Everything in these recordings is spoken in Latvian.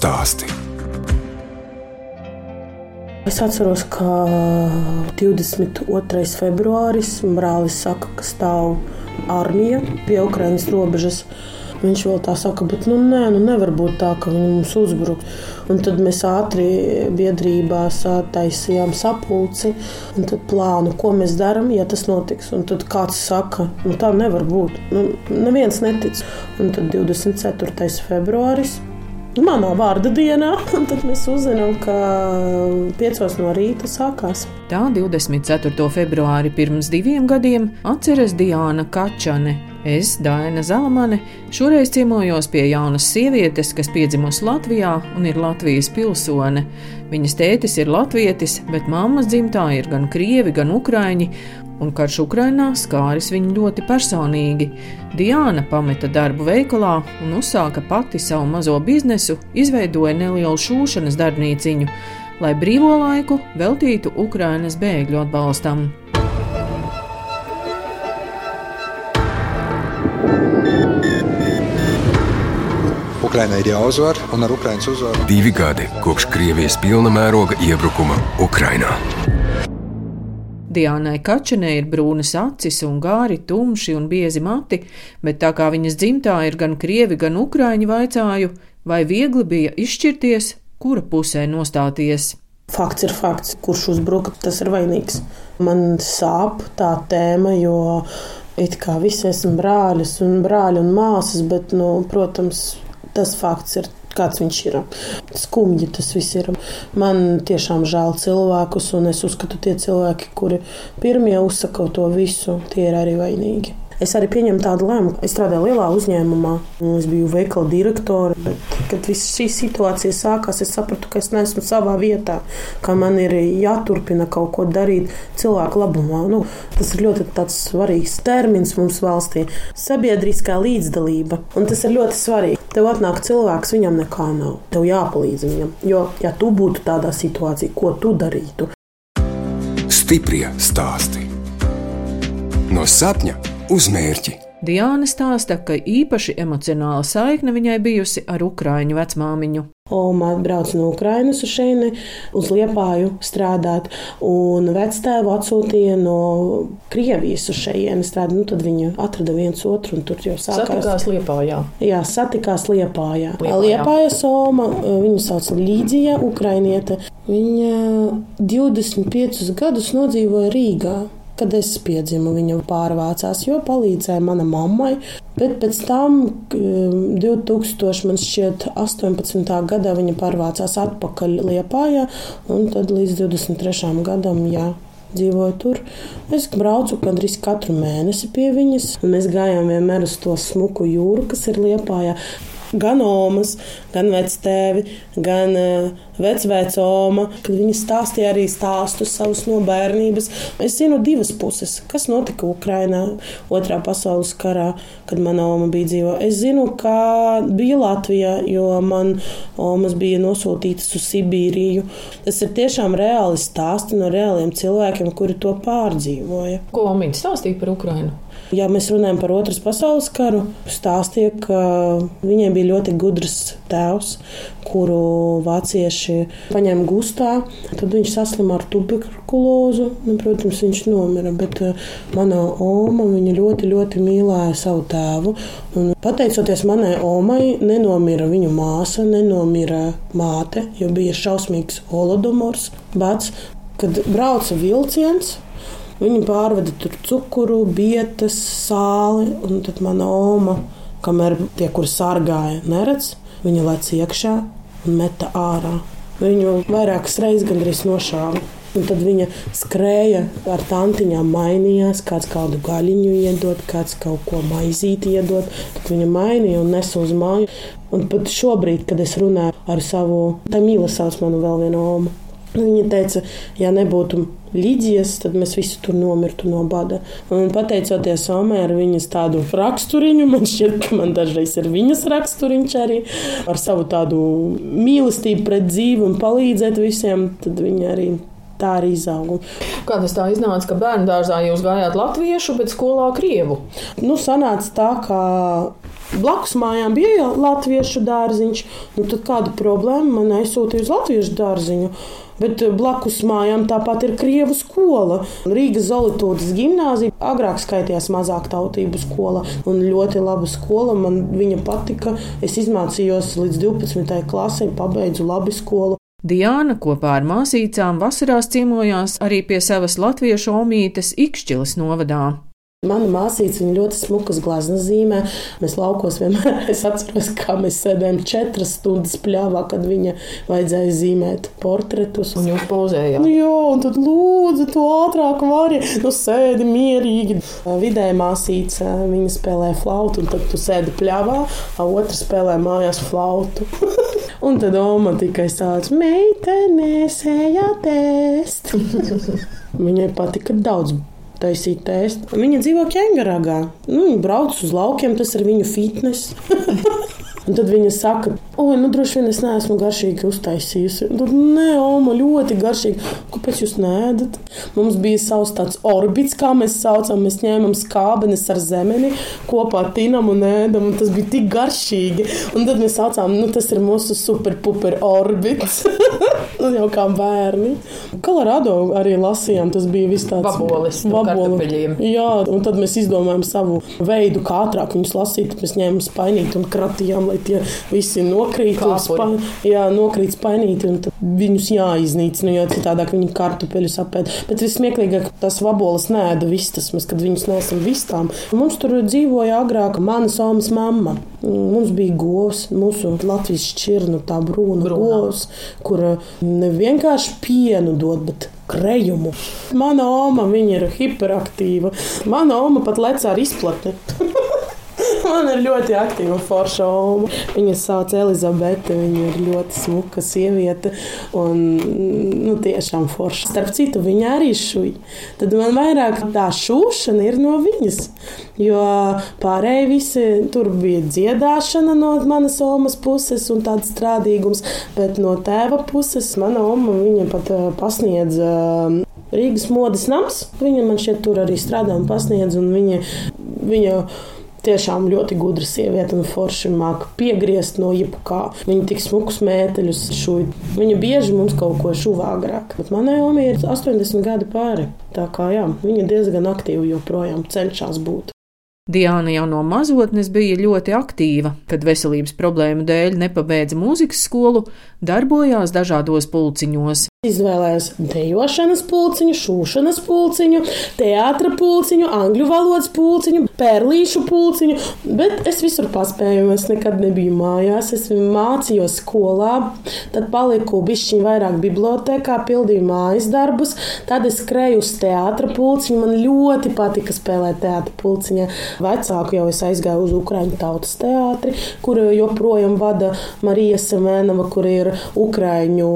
Stāsti. Es atceros, ka 22. februāris brālis saka, ka stāv armija pie Ukraiņas robežas. Viņš vēl tā saka, bet nu, nē, nu nevar būt tā, ka viņi mums uzbruk. Un tad mēs ātri biedrībā taisījām sapulci un plānu, ko mēs darām, ja tas notiks. Un tad kāds saka, nu tā nevar būt. Nu, neviens netic. Un tad 24. februāris manā vārda dienā. Tad mēs uzzinām, ka 5 no rīta sākās. Tā 24. februāri pirms diviem gadiem atceras Diana Kačane. Es, Daina Zalamane, šoreiz ciemojos pie jaunas sievietes, kas piedzimusi Latvijā un ir Latvijas pilsone. Viņas tētis ir latvietis, bet mammas dzimtā ir gan krievi, gan ukraini, un karš Ukrainā skāris viņu ļoti personīgi. Diana pameta darbu veikalā un uzsāka pati savu mazo biznesu, izveidoja nelielu šūšanas darbnīciņu, lai brīvo laiku veltītu Ukrainas bēgļu atbalstam. Ukraiņai ir jāuzvar, un ar Ukraiņas uzvaru divi gadi kopš Krievijas pilna mēroga iebrukuma Ukrainā. Diānai Kačanai ir brūnas acis un gāri, tumši un biezi mati, bet tā kā viņas dzimtā ir gan krievi, gan ukrāņi, vaicāju, vai viegli bija izšķirties, kura pusē nostāties. Fakts ir fakts, kurš uzbruka, tas ir vainīgs. Man sāp tā tēma, jo it kā visi esam brāļus un brāļi un māsas, bet, nu, protams, tas fakts ir kāds viņš ir. Skumji tas viss ir. Man tiešām žēl cilvēkus, un es uzskatu, tie cilvēki, kuri pirmie uzsaka to visu, tie ir arī vainīgi. Es arī pieņemu tādu lēmumu. Es strādāju lielā uzņēmumā, es biju veikala direktore. Kad viss šī situācija sākās, es sapratu, ka es neesmu savā vietā, ka man ir jāturpina kaut ko darīt cilvēku labumā. Nu, tas ir ļoti svarīgs termins mums valstī - sabiedriskā līdzdalība. Un tas ir ļoti svarīgi. Tev atnāk cilvēks, viņam nekā nav. Tev jāpalīdz viņam. Jo, ja tu būtu tādā situācijā, ko tu darītu? Stiprie stāsti no sapņa uz mērķi. Diana stāsta, ka īpaši emocionāla saikne viņai bijusi ar Ukrāņu vecmāmiņu. Oma brauca no Ukrainas uz šeini, uz Liepāju strādāt, un vectēvu atsūtīja no Krievijas uz šejienu strādāt. Nu, tad viņi atrada viens otru, un tur jau sākās. Satikās Liepājā. Jā, satikās Liepājā. Liepājā. Liepājas Oma, viņu sauc Līdzija, Ukrainiete. Viņa 25 gadus nodzīvoja Rīgā kad es piedzimu, viņa pārvācās, jo palīdzēja mana mammai. Bet pēc tam, 2018. gadā, viņa pārvācās atpakaļ Liepājā, un tad līdz 23. gadam, jā, dzīvoju tur. Es braucu gandrīz katru mēnesi pie viņas. Mēs gājām vienmēr uz to smuku jūru, kas ir Liepājā gan omas, gan vectēvi, gan uh, vecvecoma, kad viņi stāstīja arī stāstus savus no bērnības. Es zinu divas puses, kas notika Ukrainā otrā pasaules karā, kad mana oma bija dzīvo. Es zinu, kā bija Latvijā, jo man omas bija nosūtītas uz Sibīriju. Tas ir tiešām reāli stāsti no reāliem cilvēkiem, kuri to pārdzīvoja. Ko viņi stāstīja par Ukrainu? Ja mēs runājam par Otras pasaules karu, stāstīja, ka viņiem bija ļoti gudrs tēvs, kuru vācieši paņēma gustā. Tad viņš saslima ar tuberkulozu. Nu, protams, viņš nomira. Bet uh, mana oma ļoti, ļoti mīlēja savu tēvu. Un, pateicoties manai omai, nenomira viņu māsa, nenomira māte, jo bija šausmīgs holodomors. Bats, kad brauca vilciens, Viņi pārveda tur cukuru, bietas, sāli, un tad mana oma, kamēr tie, kur sargāja, neredz, viņa lec iekšā un meta ārā. Viņu vairākas reizes gandrīz nošāva. Un tad viņa skrēja ar tantiņām, mainījās, kāds kādu gaļiņu iedod, kāds kaut ko maizīti iedod. Tad viņa mainīja un nesa uz māju. Un pat šobrīd, kad es runāju ar savu, tā mīla sauc manu vēl vienu omu. Viņa teica, ja nebūtu Līdzijas, tad mēs visi tur nomirtu no bada. Un pateicoties Somai ar viņas tādu raksturiņu, man šķiet, ka man dažreiz ir viņas raksturiņš arī ar savu tādu mīlestību pret dzīvi un palīdzēt visiem, tad viņa arī tā arī izauga. Kā tas tā iznāca, ka bērnu dārzā jūs gājāt latviešu, bet skolā krievu? Nu, sanāca tā, ka Blakus mājām bija latviešu dārziņš, nu tad kāda problēma man aizsūtīja uz latviešu dārziņu. Bet blakus mājām tāpat ir krievu skola. Rīgas Zolītūdas gimnāzija agrāk skaitījās mazāk tautību skola un ļoti laba skola. Man viņa patika. Es izmācījos līdz 12. klasē, pabeidzu labi skolu. Diana kopā ar māsīcām vasarās ciemojās arī pie savas latviešu omītes Ikšķilas novadā. Mana māsīca ļoti smukas glazūras zīmē. Mēs laukos vienmēr, es atceros, kā mēs sēdējām četras stundas pļāvā, kad viņa vajadzēja zīmēt portretus. Un jūs pozējāt? Nu, jā, un tad lūdzu, tu ātrāk vari. Nu, sēdi mierīgi. Vidēji māsīca, viņa spēlē flautu, un tad tu sēdi pļāvā, a otra spēlē mājās flautu. un tad Oma tikai sāc meitene, sējāt ēst. Viņai patika daudz taisīt ēst. Viņa dzīvo ķēngarāgā. Nu, viņa brauc uz laukiem, tas ir viņu fitnes. Un tad viņa saka, oi, nu droši vien es neesmu garšīgi uztaisījusi. Tad, nē, Oma, ļoti garšīgi. Kāpēc jūs nēdat? Mums bija savs tāds orbīts, kā mēs saucam. Mēs ņēmām skābenes ar zemeni, kopā tinam un ēdam, un tas bija tik garšīgi. Un tad mēs saucām, nu tas ir mūsu superpuper orbīts. nu, jau kā bērni. Kolorado arī lasījām, tas bija viss tāds vabolis. Vaboli. Jā, un tad mēs izdomājām savu veidu, kā ātrāk viņus lasīt. Mēs ņēmām spainīt un kratījām, lai tie visi nokrīt. Spa, jā, nokrīt spainīti, un viņus jāiznīcina, nu, jo citādāk viņi kartupeļus apēd. Bet vismieklīgāk tas vabolis nēda vistas, mēs, kad viņus nesam vistām. Mums tur dzīvoja agrāk mana somas mamma. Mums bija govs, mūsu Latvijas šķirna, tā brūna, brūna. govs, kur ne vienkārši pienu dod, bet krejumu. Mana oma ir hiperaktīva. Mana oma pat lec ar izplatni. Man ir ļoti aktīva forša oma. Viņa sauc Elizabete. Viņa ir ļoti smuka sieviete un nu, tiešām forša. Starp citu, viņa arī šūja. Tad man vairāk tā šūšana ir no viņas. Jo pārējie visi tur bija dziedāšana no manas omas puses un tāds strādīgums, bet no tēva puses mana oma viņa pat eh, pasniedz eh, Rīgas modes nams. Viņa man šeit tur arī strādā un pasniedz. Un viņa, viņa Tiešām ļoti gudra sieviete un forši māca piegriezt no jebkā. Viņa tik smukus mēteļus šūja. Viņa bieži mums kaut ko šuva agrāk. Bet manai omai ir 80 gadi pāri. Tā kā jā, viņa diezgan aktīvi joprojām cenšas būt. Diana jau no mazotnes bija ļoti aktīva, kad veselības problēmu dēļ nepabeidza mūzikas skolu, darbojās dažādos pulciņos. Izvēlējos dejošanas pulciņu, šūšanas pulciņu, teātra pulciņu, angļu valodas pulciņu, pērlīšu pulciņu, bet es visur paspēju. Es nekad nebiju mājās, es mācījos skolā, tad paliku bišķiņ vairāk bibliotekā, pildīju mājas darbus, tad es skrēju uz teātra pulciņu. Man ļoti patika spēlēt teātra pulciņā. Vecāku jau es aizgāju uz Ukraiņu tautas teātri, kur joprojām vada Marija Semēnava, kur ir Ukraiņu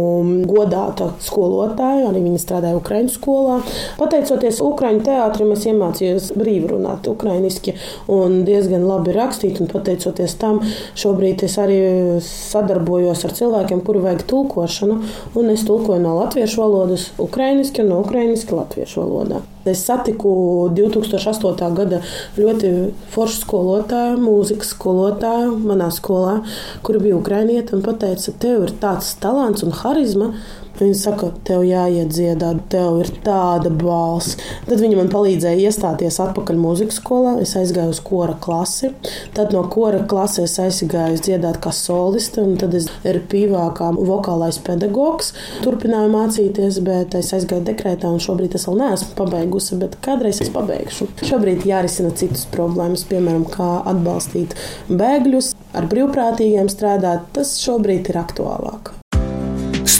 godāta skolotāju, arī viņa strādāja Ukraiņu skolā. Pateicoties Ukraiņu teātrim, es iemācījos brīvi runāt ukraiņiski un diezgan labi rakstīt. Pateicoties tam, šobrīd es arī sadarbojos ar cilvēkiem, kuri vajag tulkošanu, un es tulkoju no latviešu valodas ukraiņiski un no ukraiņiski latviešu valodā. Es satiku 2008. gada ļoti foršu skolotāju, mūzikas skolotāju manā skolā, kur bija ukrainieta un teica, tev ir tāds talants un harizma, Viņa saka, tev jāiet dziedāt, tev ir tāda balss. Tad viņa man palīdzēja iestāties atpakaļ mūzikas skolā. Es aizgāju uz kora klasi. Tad no kora klases aizgāju dziedāt kā soliste, un tad es ir pīvākā vokālais pedagogs. Turpināju mācīties, bet es aizgāju dekrētā, un šobrīd es vēl neesmu pabeigusi, bet kādreiz es pabeigšu. Šobrīd jārisina citas problēmas, piemēram, kā atbalstīt bēgļus, ar brīvprātīgiem strādāt. Tas šobrīd ir aktuālāk.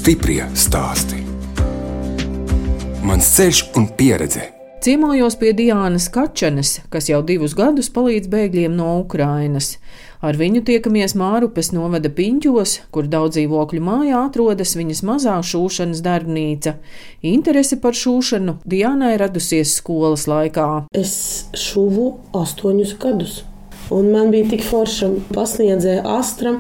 Stiprie stāsti. Mans ceļš un pieredze. Ciemojos pie Diānas Kačanes, kas jau divus gadus palīdz bēgļiem no Ukrainas. Ar viņu tiekamies Mārupes novada piņķos, kur daudz dzīvokļu mājā atrodas viņas mazā šūšanas darbnīca. Interese par šūšanu Diānai radusies skolas laikā. Es šuvu astoņus gadus. Un man bija tik forša pasniedzēja Astra.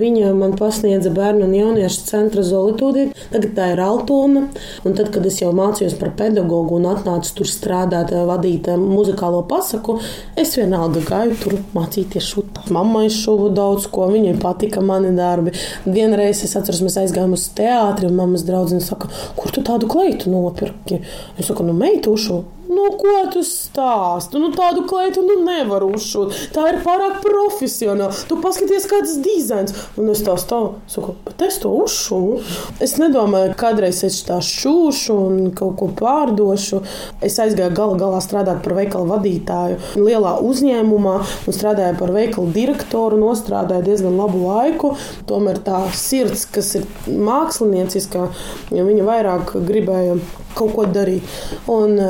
Viņa man pasniedza bērnu un jauniešu centra Zolītūdī. Tagad tā ir Altona. Un tad, kad es jau mācījos par pedagogu un atnācu tur strādāt, vadīt muzikālo pasaku, es vienalga gāju tur mācīties šūtā. Mammai šuvu daudz ko, viņai patika mani darbi. Vienreiz es atceros, mēs aizgājām uz teātri, un mammas draudzene saka, kur tu tādu kleitu nopirki? Es saku, nu, meitušu. Nu, ko tu stāsti? Nu, tādu kleitu nu, nevar uzšūt. Tā ir pārāk profesionāla. Tu paskaties, kāds dizains. Un es tā stāvu, saku, bet es to uzšūnu. Es nedomāju, kādreiz es tā šūšu un kaut ko pārdošu. Es aizgāju gala galā strādāt par veikalu vadītāju lielā uzņēmumā un strādāju par veikalu direktoru. Nostrādāju diezgan labu laiku. Tomēr tā sirds, kas ir mākslinieciskā, viņa vairāk gribēja kaut ko darīt. Un,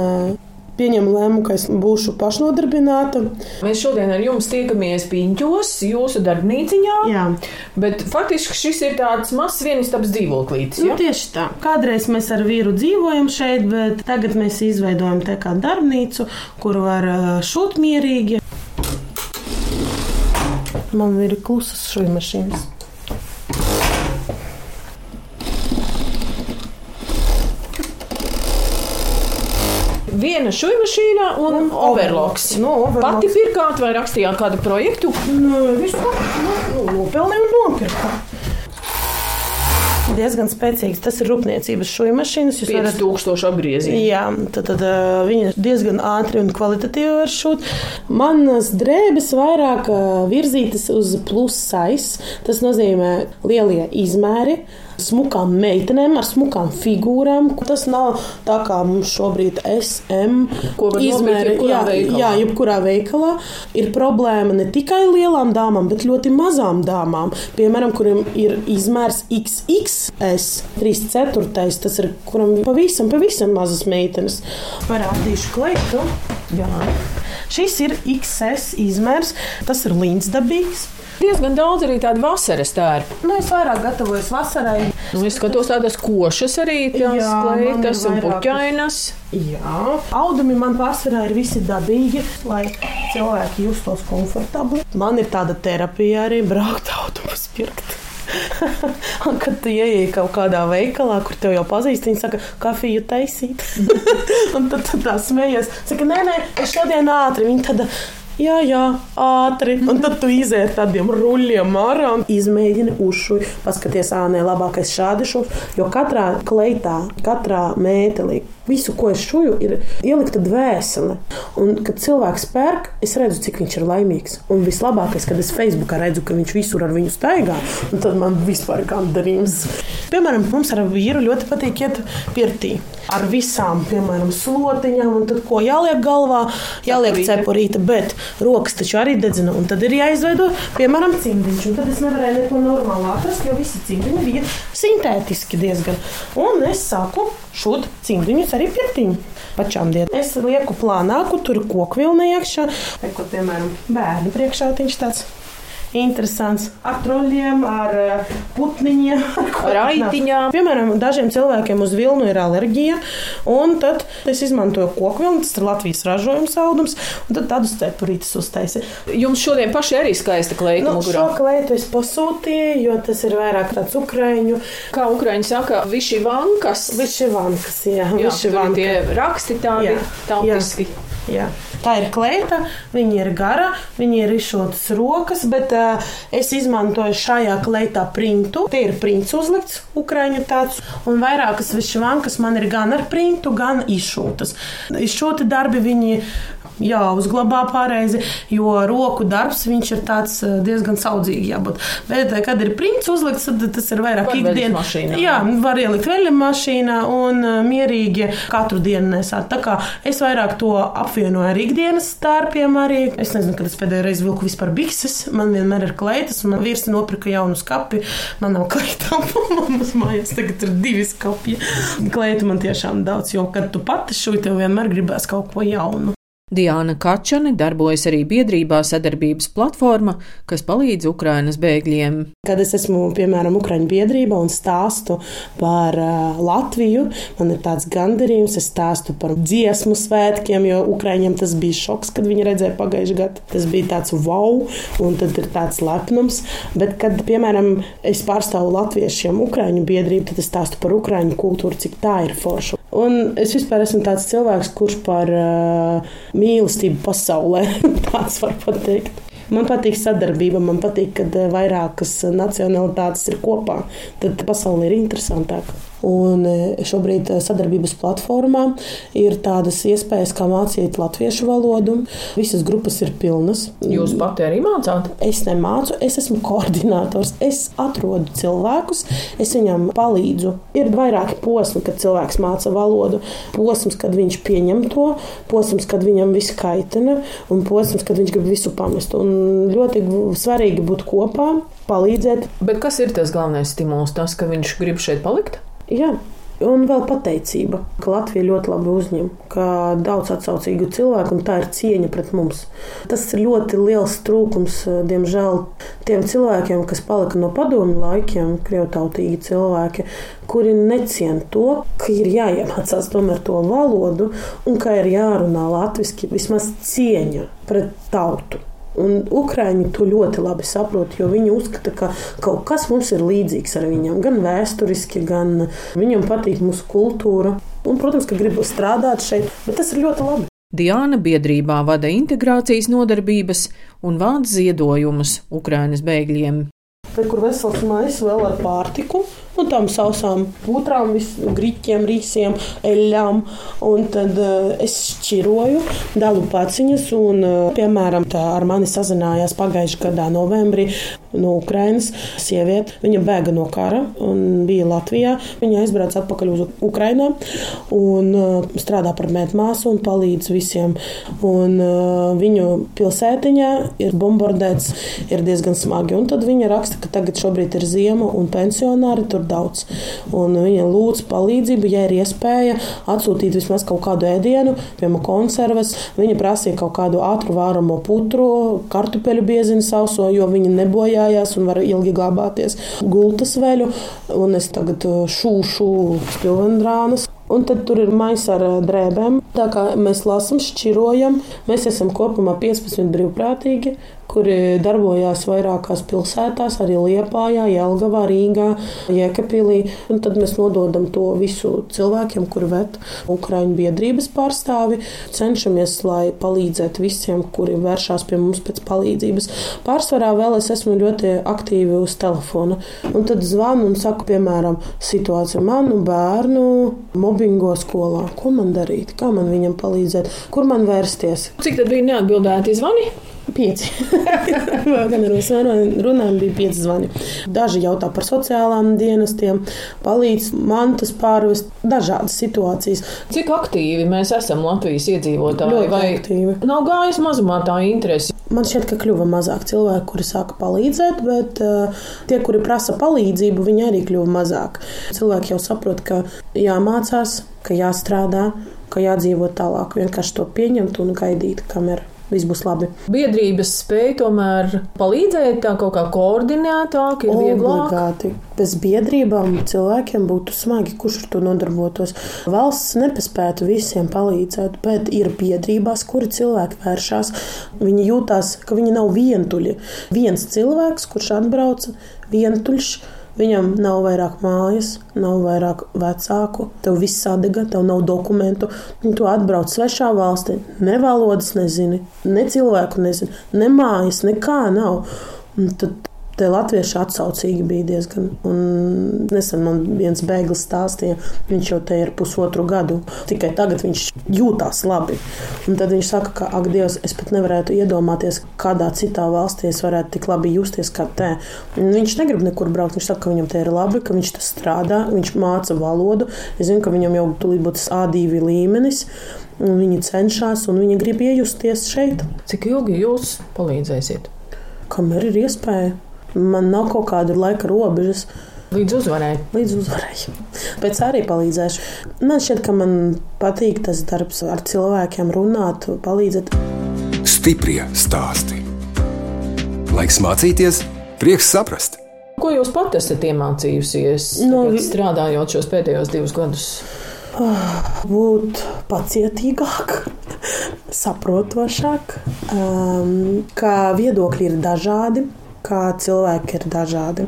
pieņemu lēmumu, ka es būšu pašnodarbināta. Mēs šodien ar jums tiekamies Piņķos, jūsu darbnīciņā. Jā. Bet faktiski šis ir tāds mazs vienistabs dzīvoklītis. Nu, tieši tā. Kādreiz mēs ar vīru dzīvojam šeit, bet tagad mēs izveidojam te kā darbnīcu, kur var šūt mierīgi. Man ir klusas šūnu mašīnas. Viena šūnu mašīna un, un overloks. No, overloks. Pati pirkāt vai rakstījāt kādu projektu? Nu, vispār nu, nu, nopelnīju un nopirku. Diezgan spēcīgs. Tas ir rūpniecības šūnu mašīnas. Jūs varat 5000 apgriezienu. Jā, tad, tad uh, viņi diezgan ātri un kvalitatīvi var šūt. Manas drēbes vairāk virzītas uz plus size. Tas nozīmē lielie izmēri smukām meitenēm ar smukām figūrām. Tas nav tā kā mums šobrīd SM izmēri. Jā, veikalā. jā, jebkurā veikalā ir problēma ne tikai lielām dāmām, bet ļoti mazām dāmām. Piemēram, kuriem ir izmērs XXS, 3,4. Tas ir kuram pavisam, pavisam mazas meitenes. Parādīšu kleitu. Jā. Šis ir XS izmērs, tas ir līdzdabīgs. Diezgan daudz arī tādu vasaras tērpu. Nu, es vairāk gatavojos vasarai. Nu, es skatos tādas košas arī, tās kleitas un puķainas. Jā, audumi man pārsvarā ir visi dabīgi, lai cilvēki justos komfortabli. Man ir tāda terapija arī braukt autobus pirkt. Un, kad tu ieej kaut kādā veikalā, kur te jau pazīst, viņi saka, kafiju taisīt. un tad tu tā smējies. Saka, nē, nē, es šodien ātri. Viņi tad jā, jā, ātri. Un tad tu ar tādiem ruļļiem ārā un izmēģini uzšuju. Paskaties, ā, nē, labākais šādi šūs. Jo katrā kleitā, katrā mētelī visu, ko es šuju, ir ielikta dvēsele. Un, kad cilvēks pērk, es redzu, cik viņš ir laimīgs. Un vislabākais, kad es Facebookā redzu, ka viņš visur ar viņu staigā, tad man vispār ir gandarījums. Piemēram, mums ar vīru ļoti patīk iet pirtī. Ar visām, piemēram, slotiņām, un tad, ko jāliek galvā, jāliek cepurīte, bet rokas taču arī dedzina. Un tad ir jāizveido, piemēram, cimdiņš. Un tad es nevarēju neko normālu atrast, jo visi cimdiņi bija sintētiski diezgan. Un es sāku šūt cimdiņus arī pirtīm. Pašām dienām es lieku plānāku, tur koku vilni iekšā. Ko, piemēram, bērnu priekšā viņš tāds interesants ar troļļiem, ar eh, putniņiem, ar aitiņām. Piemēram, dažiem cilvēkiem uz vilnu ir alerģija, un tad es izmantoju koku vilnu, tas ir Latvijas ražojums audums, un tad tādus cepurītes uztaisīju. Jums šodien paši arī skaista kleita nu, mugurā? Šo kleitu es pasūtīju, jo tas ir vairāk tāds ukraiņu. Kā ukraiņi saka, viši vankas. Viši vankas, jā, jā viši vankas. Tie raksti tādi tautiski. Jā. jā. Tā ir kleita, viņa ir gara, viņa ir izšūtas rokas, bet uh, es izmantoju šajā kleitā printu. Tie ir prints uzlikts, ukraiņu tāds, un vairākas višķivankas man ir gan ar printu, gan izšūtas. Izšūti darbi viņi jāuzglabā pareizi, jo roku darbs viņš ir tāds eh, diezgan saudzīgi jābūt. Bet, eh, kad ir prints uzlikts, tad tas ir vairāk ikdienas. Jā, var ielikt veļa mašīnā un eh, mierīgi katru dienu nesāt. Tā kā es vairāk to apvienoju ar ikdienas tērpiem arī. Es nezinu, kad es pēdējo reizi vilku vispār bikses. Man vienmēr ir kleitas, un man vīrs nopirka jaunu skapi. Man nav kleitām, mums mājās tagad ir divi skapi. Kleitu man tiešām daudz, jo, kad tu pati šūji, tev vienmēr gribēs kaut ko jaunu. Diana Kačane darbojas arī biedrībā sadarbības platforma, kas palīdz Ukrainas bēgļiem. Kad es esmu, piemēram, Ukraiņu biedrībā un stāstu par uh, Latviju, man ir tāds gandarījums, es stāstu par dziesmu svētkiem, jo Ukraiņiem tas bija šoks, kad viņi redzēja pagājušajā gadā. Tas bija tāds wow, un tad ir tāds lepnums. Bet, kad, piemēram, es pārstāvu latviešiem Ukraiņu biedrību, tad es stāstu par Ukraiņu kultūru, cik tā ir forša. Un es vispār esmu tāds cilvēks, kurš par uh, mīlestību pasaulē tāds var pateikt. Man patīk sadarbība, man patīk, kad vairākas nacionalitātes ir kopā. Tad pasaule ir interesantāka. Un šobrīd sadarbības platformā ir tādas iespējas, kā mācīt latviešu valodu. Visas grupas ir pilnas. Jūs pati arī mācāt? Es nemācu, es esmu koordinators. Es atrodu cilvēkus, es viņam palīdzu. Ir vairāki posmi, kad cilvēks māca valodu. Posms, kad viņš pieņem to, posms, kad viņam viss kaitina, un posms, kad viņš grib visu pamest. Un ļoti svarīgi būt kopā, palīdzēt. Bet kas ir tas galvenais stimuls? Tas, ka viņš grib šeit palikt? Jā. Un vēl pateicība, ka Latvija ļoti labi uzņem, ka daudz atsaucīgu cilvēku, un tā ir cieņa pret mums. Tas ir ļoti liels trūkums, diemžēl, tiem cilvēkiem, kas palika no padomju laikiem, krievtautīgi cilvēki, kuri necien to, ka ir jāiemācās tomēr to valodu un ka ir jārunā latviešu, vismaz cieņa pret tautu. Un Ukrāņi to ļoti labi saprot, jo viņi uzskata, ka kaut kas mums ir līdzīgs ar viņiem. Gan vēsturiski, gan viņam patīk mūsu kultūra. Un, protams, ka gribu strādāt šeit, bet tas ir ļoti labi. Diana biedrībā vada integrācijas nodarbības un vāc ziedojumus Ukraiņas bēgļiem. Te, kur vesels maisis vēl ar pārtiku, un tām sausām putrām, grīķiem, rīsiem, eļļām. Un tad uh, es šķiroju, dalu paciņas, un, uh, piemēram, tā ar mani sazinājās pagājušajā gadā novembrī no Ukrainas sieviete. Viņa bēga no kara un bija Latvijā. Viņa aizbrauca atpakaļ uz Ukrajinu un uh, strādā par mētmāsu un palīdz visiem. Un, uh, viņu pilsētiņā ir bombardēts, ir diezgan smagi. Un tad viņa raksta, ka tagad šobrīd ir ziema un pensionāri tur daudz. Un viņa lūdz palīdzību, ja ir iespēja atsūtīt vismaz kaut kādu ēdienu, piemēram, konserves. Viņa prasīja kaut kādu ātru vāramo putru, kartupeļu bieziņu sauso, jo viņa nebojājās un var ilgi glabāties gultas veļu. Un es tagad uh, šūšu spilvendrānas. Un tad tur ir maisa ar uh, drēbēm. Tā kā mēs lasām, šķirojam, mēs esam kopumā 15 brīvprātīgi kuri darbojās vairākās pilsētās, arī Liepājā, Jelgavā, Rīgā, Jēkabīlī. Tad mēs nododam to visu cilvēkiem, kuri ved Ukraiņu biedrības pārstāvi. Cenšamies, lai palīdzētu visiem, kuri vēršās pie mums pēc palīdzības. Pārsvarā vēl es esmu ļoti aktīvi uz telefona. Un tad zvanu un saku, piemēram, situāciju manu bērnu mobbingo skolā. Ko man darīt? Kā man viņam palīdzēt? Kur man vērsties? Cik tad bija neatbildēti zvani? Pieci. Gan ar visiem runājumiem bija pieci zvani. Daži jautā par sociālām dienestiem, palīdz mantas pārvest dažādas situācijas. Cik aktīvi mēs esam Latvijas iedzīvotāji? Ļoti vai aktīvi. Nav gājis mazumā tā interese. Man šķiet, ka kļuva mazāk cilvēku, kuri sāka palīdzēt, bet uh, tie, kuri prasa palīdzību, viņi arī kļuva mazāk. Cilvēki jau saprot, ka jāmācās, ka jāstrādā, ka jādzīvot tālāk, vienkārši to pieņemt un gaidīt, kamēr viss būs labi. Biedrības spēja tomēr palīdzēt tā kaut kā koordinētāk, ir vieglāk. Obligāti. Bez biedrībām cilvēkiem būtu smagi, kurš ar to nodarbotos. Valsts nepaspētu visiem palīdzēt, bet ir biedrībās, kuri cilvēki vēršās. Viņi jūtās, ka viņi nav vientuļi. Viens cilvēks, kurš atbrauca vientuļš Viņam nav vairāk mājas, nav vairāk vecāku, tev viss sadega, tev nav dokumentu. Tu atbrauc svešā valstī, ne valodas nezini, ne cilvēku nezini, ne mājas, nekā nav. Un tad Te latvieši atsaucīgi bija diezgan. Un nesen man viens bēglis stāstīja, viņš jau te ir pusotru gadu. Tikai tagad viņš jūtās labi. Un tad viņš saka, ka, ak, Dievs, es pat nevarētu iedomāties, kādā citā valstī es varētu tik labi justies kā te. Un viņš negrib nekur braukt. Viņš saka, ka viņam te ir labi, ka viņš tas strādā, viņš māca valodu. Es zinu, ka viņam jau tulīt būs A2 līmenis. Viņi cenšas un viņi grib iejusties šeit. Cik ilgi jūs palīdzēsiet? Kamēr ir iespēja. Man nav kaut kāda laika robežas. Līdz uzvarai. Līdz uzvarai. Pēc arī palīdzēšu. Man šķiet, ka man patīk tas darbs ar cilvēkiem, runāt, palīdzēt. Stiprie stāsti. Laiks mācīties, prieks saprast. Ko jūs pat esat iemācījusies, No, no, strādājot šos pēdējos divus gadus? Būt pacietīgāk, saprotošāk, um, ka viedokļi ir dažādi. Kā cilvēki ir dažādi.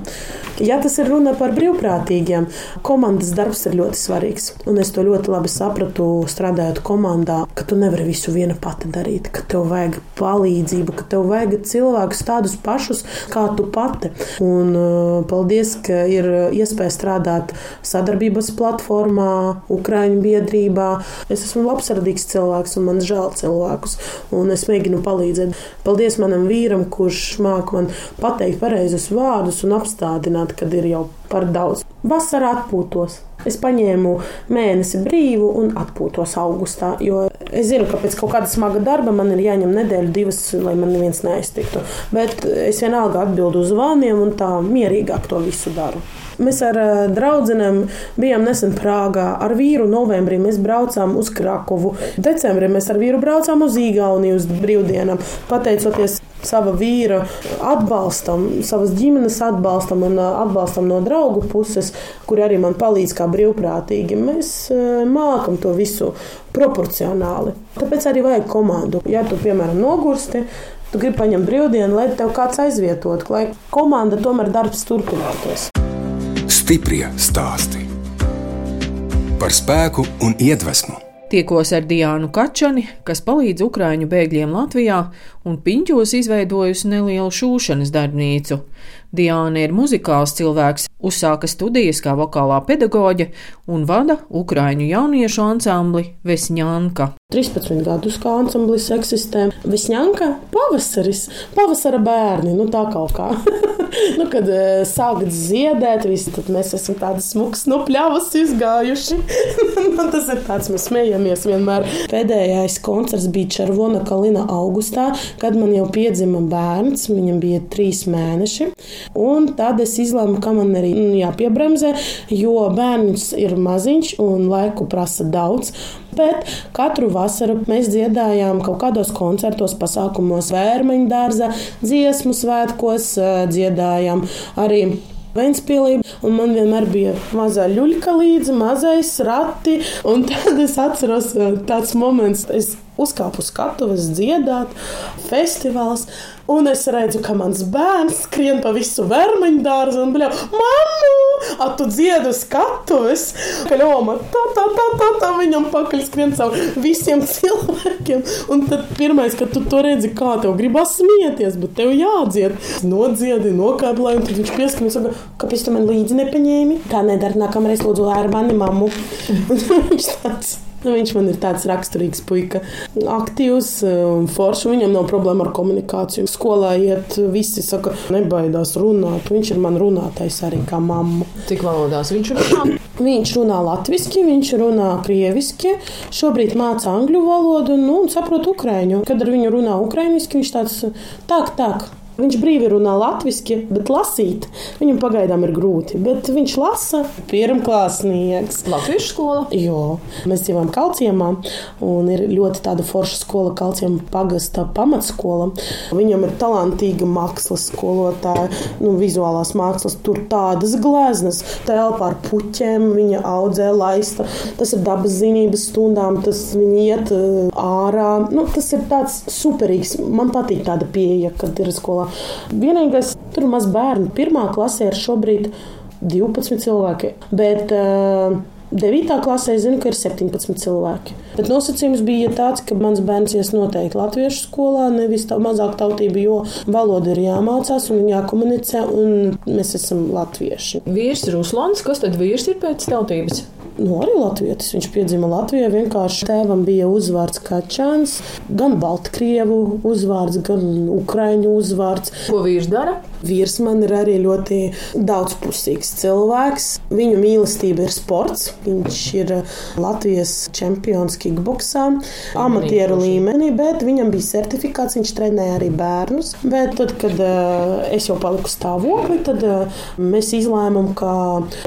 Ja tas ir runa par brīvprātīgiem, komandas darbs ir ļoti svarīgs. Un es to ļoti labi sapratu, strādājot komandā, ka tu nevari visu viena pati darīt, ka tev vajag palīdzību, ka tev vajag cilvēkus tādus pašus kā tu pati. Un uh, paldies, ka ir iespēja strādāt sadarbības platformā, Ukraiņu biedrībā. Es esmu labsirdīgs cilvēks un man žēl cilvēkus, un es mēģinu palīdzēt. Paldies manam vīram, kurš māk man pateikt pareizus vārdus un apstādināt, kad ir jau par daudz. Vasarā atpūtos. Es paņēmu mēnesi brīvu un atpūtos augustā, jo es zinu, ka pēc kaut kāda smaga darba man ir jāņem nedēļa, divas, lai man neviens neaiztiktu. Bet es vienalga atbildu uz zvaniem un tā mierīgāk to visu daru. Mēs ar uh, draugiem bijām nesen Prāgā. Ar vīru novembrī mēs braucām uz Krakovu. Decembrī mēs ar vīru braucām uz Igauniju uz brīvdienām. Pateicoties sava vīra atbalstam, savas ģimenes atbalstam un atbalstam no draugu puses, kuri arī man palīdz kā brīvprātīgi. Mēs mākam to visu proporcionāli. Tāpēc arī vajag komandu. Ja tu, piemēram, nogursti, tu gribi paņemt brīvdienu, lai tev kāds aizvietotu, lai komanda tomēr darbs turpinātos. Stiprie stāsti par spēku un iedvesmu. Tiekos ar Diānu Kačani, kas palīdz Ukrāņu bēgļiem Latvijā un piņķos izveidojusi nelielu šūšanas darbnīcu. Diāna ir muzikāls cilvēks, uzsāka studijas kā vokālā pedagoģe un vada Ukrāņu jauniešu ansambli Vesņanka. 13 gadus kā ansamblis eksistē. Vesņanka pavasaris, pavasara bērni, nu tā kaut kā. nu, kad uh, sākat ziedēt, visi, tad mēs esam tādi smuki no pļavas izgājuši. nu, tas ir tāds, mēs smejamies vienmēr. Pēdējais koncerts bija Červona Kalina augustā, kad man jau piedzima bērns, viņam bija trīs mēneši. Un tad es izlēmu, ka man arī nu, jāpiebremzē, jo bērns ir maziņš un laiku prasa daudz. Bet katru vasaru mēs dziedājām kaut kādos koncertos, pasākumos, vērmeņu dārza, dziesmu svētkos, dziedājām arī Vēnspīlī, un man vienmēr bija mazā ļuļka līdzi, mazais rati, un tad es atceros tāds moments, es uzkāpu uz skatuves dziedāt, festivāls, Un es redzu, ka mans bērns skrien pa visu vermaņu dārzu un bļauj, mammu! A tu dziedu skatuves, ka ļoma tā, tā, tā, tā, tā viņam pakaļ skrien cauri visiem cilvēkiem. Un tad pirmais, kad tu to redzi, kā tev gribas smieties, bet tev jādzied. Nodziedi, nokāplēji, un tad viņš pieskrien saka, kāpēc tu man līdzi nepaņēmi? Tā nedara, nākamreiz lūdzu ar mani mammu. Un viņš tāds. Nu, viņš man ir tāds raksturīgs puika, aktīvs un foršs. Viņam nav problēma ar komunikāciju. Skolā iet, visi saka, nebaidās runāt. Viņš ir man runātais arī kā mamma. Cik valodās viņš runā? Viņš runā latviešu, viņš runā krieviski, šobrīd māca angļu valodu nu, un saprot ukraiņu. Kad ar viņu runā ukraiņiski, viņš tāds - tak, tak. Viņš brīvi runā latviešu, bet lasīt viņam pagaidām ir grūti. Bet viņš lasa pirmklāsnieks. Latviešu skola? Jo, mēs dzīvojam Kalciemā un ir ļoti tāda forša skola, Kalciema pagasta pamatskola. Viņam ir talantīga mākslas skolotāja, nu, vizuālās mākslas. Tur tādas gleznas, telpā ar puķiem, viņa audzē laista. Tas ir dabas zinības stundām, tas viņi iet ārā. Nu, tas ir tāds superīgs. Man patīk tāda pieeja, kad ir skolā. Vienīgais, tur maz bērnu, pirmā klasē ir šobrīd 12 cilvēki. Bet, uh, 9. klasē zinu, ka ir 17 cilvēki. Bet nosacījums bija tāds, ka mans bērns ies noteikti latviešu skolā, nevis tā mazāk tautība, jo valoda ir jāmācās un jākomunicē, un mēs esam latvieši. Vīrs ir Ruslans, kas tad vīrs ir pēc tautības? Nu, arī latvietis. Viņš piedzima Latvijā. Vienkārši tēvam bija uzvārds Kačāns, gan Baltkrievu uzvārds, gan Ukraiņu uzvārds. Ko vīrs dara? Vīrs man ir arī ļoti daudzpusīgs cilvēks. Viņu mīlestība ir sports. Viņš ir Latvijas čempions kickboksā, amatieru līmenī, bet viņam bija certifikāts. Viņš trenēja arī bērnus. Bet tad, kad uh, es jau paliku stāvoklī, tad uh, mēs izlēmām, ka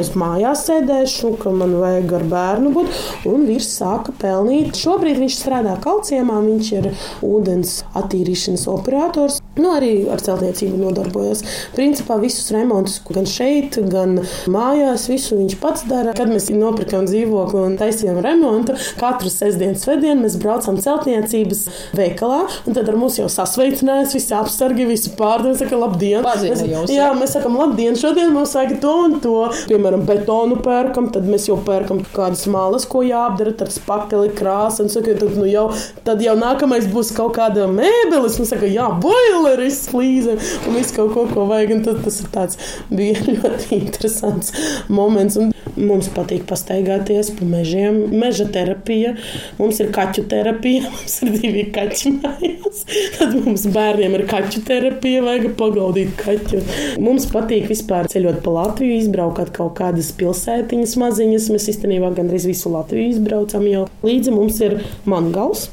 es mājās sēdēšu, ka man vajag vajag ar bērnu būt. Un vīrs sāka pelnīt. Šobrīd viņš strādā kalciemā, viņš ir ūdens attīrīšanas operators. Nu, arī ar celtniecību nodarbojos. Principā visus remontus, gan šeit, gan mājās, visu viņš pats dara. Kad mēs nopirkām dzīvokli un taisījām remontu, katru sestdienu, svētdienu mēs braucam celtniecības veikalā, tad ar mums jau sasveicinājās visi apsargi, visi pārdevēji, saka, labdien! Mēs, jūs, jā, mēs sakam, labdien, šodien mums vajag to un to. Piemēram, betonu pērkam, tad mēs jau pērkam kādas malas, ko jāapdara, tad spakeli krāsa, un saka, tad, nu, jau, tad jau nākamais būs kaut kāda mēbeles, un saka, jā, boila! Boileris, flīze un visu kaut ko, ko vajag. Un tad, tas ir tāds bija ļoti interesants moments. Un mums patīk pastaigāties pa mežiem, meža terapija. Mums ir kaķu terapija, mums ir divi kaķi mājās. Tad mums bērniem ir kaķu terapija, vajag pagaudīt kaķu. Mums patīk vispār ceļot pa Latviju, izbraukt kaut kādas pilsētiņas maziņas. Mēs īstenībā gandrīz visu Latviju izbraucam jau. Līdzi mums ir mangals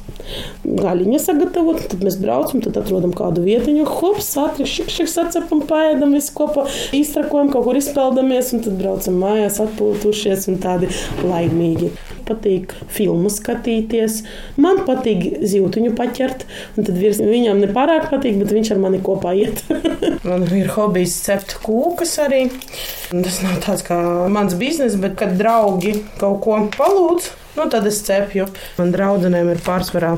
gaļiņa sagatavot, tad mēs braucam, tad atrodam kādu vietiņu, hops, ātri šik, sacepam, paēdam, visi kopā iztrakojam, kaut kur izpeldamies, un tad braucam mājās, atpūtušies un tādi laimīgi. Patīk filmu skatīties, man patīk zīltiņu paķert, un tad virs viņam nepārāk patīk, bet viņš ar mani kopā iet. man ir hobijs cept kūkas arī. Tas nav tāds kā mans bizness, bet kad draugi kaut ko palūdz, Nu, tad es cepju. Man draudzenēm ir pārsvarā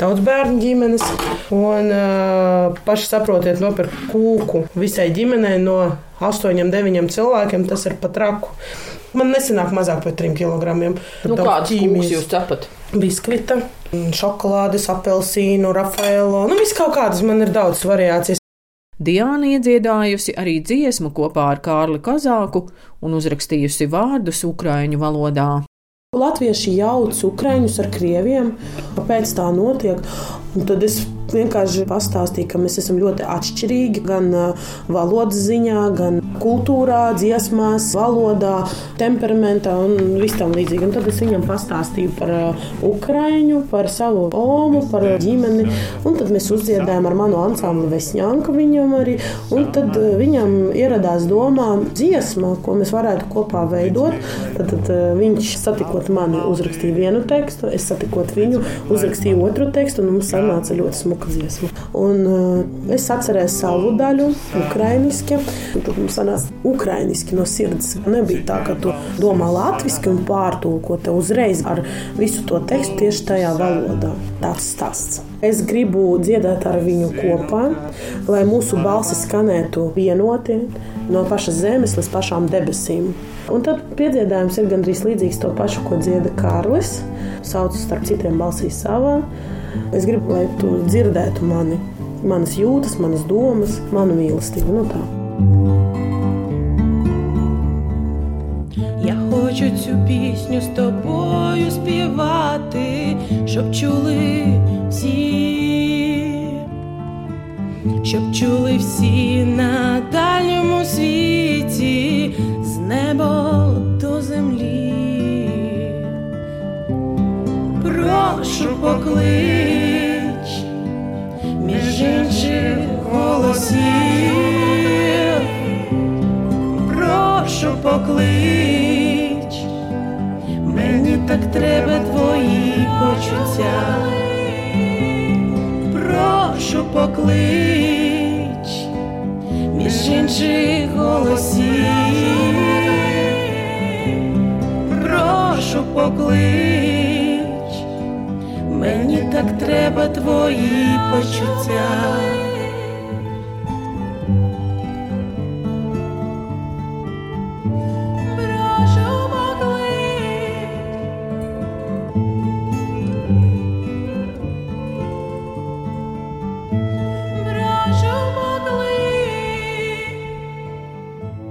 daudz bērnu ģimenes. Un uh, paši saprotiet, nopirkt kūku visai ģimenei no 8, 9 cilvēkiem. Tas ir pat traku. Man nesanāk mazāk par 3 kg. Nu, kādas ķīmijas jūs cepat? Biskvita, šokolādes, apelsīnu, rafaelo. Nu, viss kaut kādas man ir daudz variācijas. Diana iedziedājusi arī dziesmu kopā ar Kārli Kazāku un uzrakstījusi vārdus ukraiņu valodā. Latvieši jauc ukraiņus ar krieviem, kāpēc tā notiek. Un tad es vienkārši pastāstīju, ka mēs esam ļoti atšķirīgi gan valodas ziņā, gan kultūrā, dziesmās, valodā, temperamentā un viss tam līdzīgi. Un tad es viņam pastāstīju par Ukraiņu, par savu omu, par ģimeni. Un tad mēs uzdziedājām ar manu ansambli Vesņānku viņam arī. Un tad viņam ieradās domā dziesma, ko mēs varētu kopā veidot. Tad, tad viņš satikot mani uzrakstīja vienu tekstu, es satikot viņu, uzrakstīju otru tekstu un mums sanāca ļoti smuka dziesma. Un, uh, es atceros savu daļu, ukraiņiski. Tad mums sanāca ukraiņiski no sirds. Nebija tā, ka tu domā latviešu un pārtulko te uzreiz ar visu to tekstu tieši tajā valodā. Tāds stāsts. Es gribu dziedāt ar viņu kopā, lai mūsu balsis skanētu vienoti no pašas zemes līdz pašām debesīm. Un tad piedziedājums ir gandrīz līdzīgs to pašu, ko dzieda Kārlis. Sauc starp citiem balsīs savā. Es gribu, lai tu dzirdētu mani, manas jūtas, manas domas, manu mīlestību. Nu. Я хочу цю пісню з тобою співати, щоб чули всі, щоб чули всі на дальньому світі з неба до землі. Прошу поклич так треба твої почуття, прошу поклич між інших голосів, прошу поклич. Мені так треба твої почуття.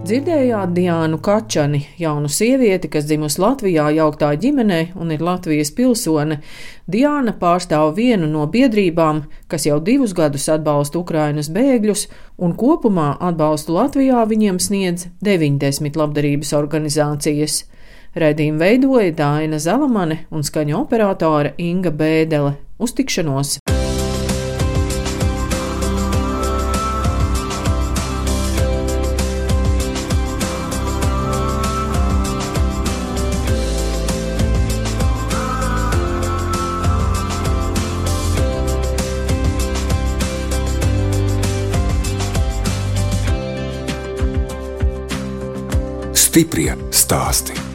Dzirdējāt Diānu Kačani, jaunu sievieti, kas dzimusi Latvijā jauktā ģimenē un ir Latvijas pilsone. Diāna pārstāv vienu no biedrībām, kas jau divus gadus atbalsta Ukrainas bēgļus, un kopumā atbalstu Latvijā viņiem sniedz 90 labdarības organizācijas. Redījumu veidoja Dāna Zalamane un skaņu operātore Inga Bēdele. Uz tikšanos! Stiprie stāsti.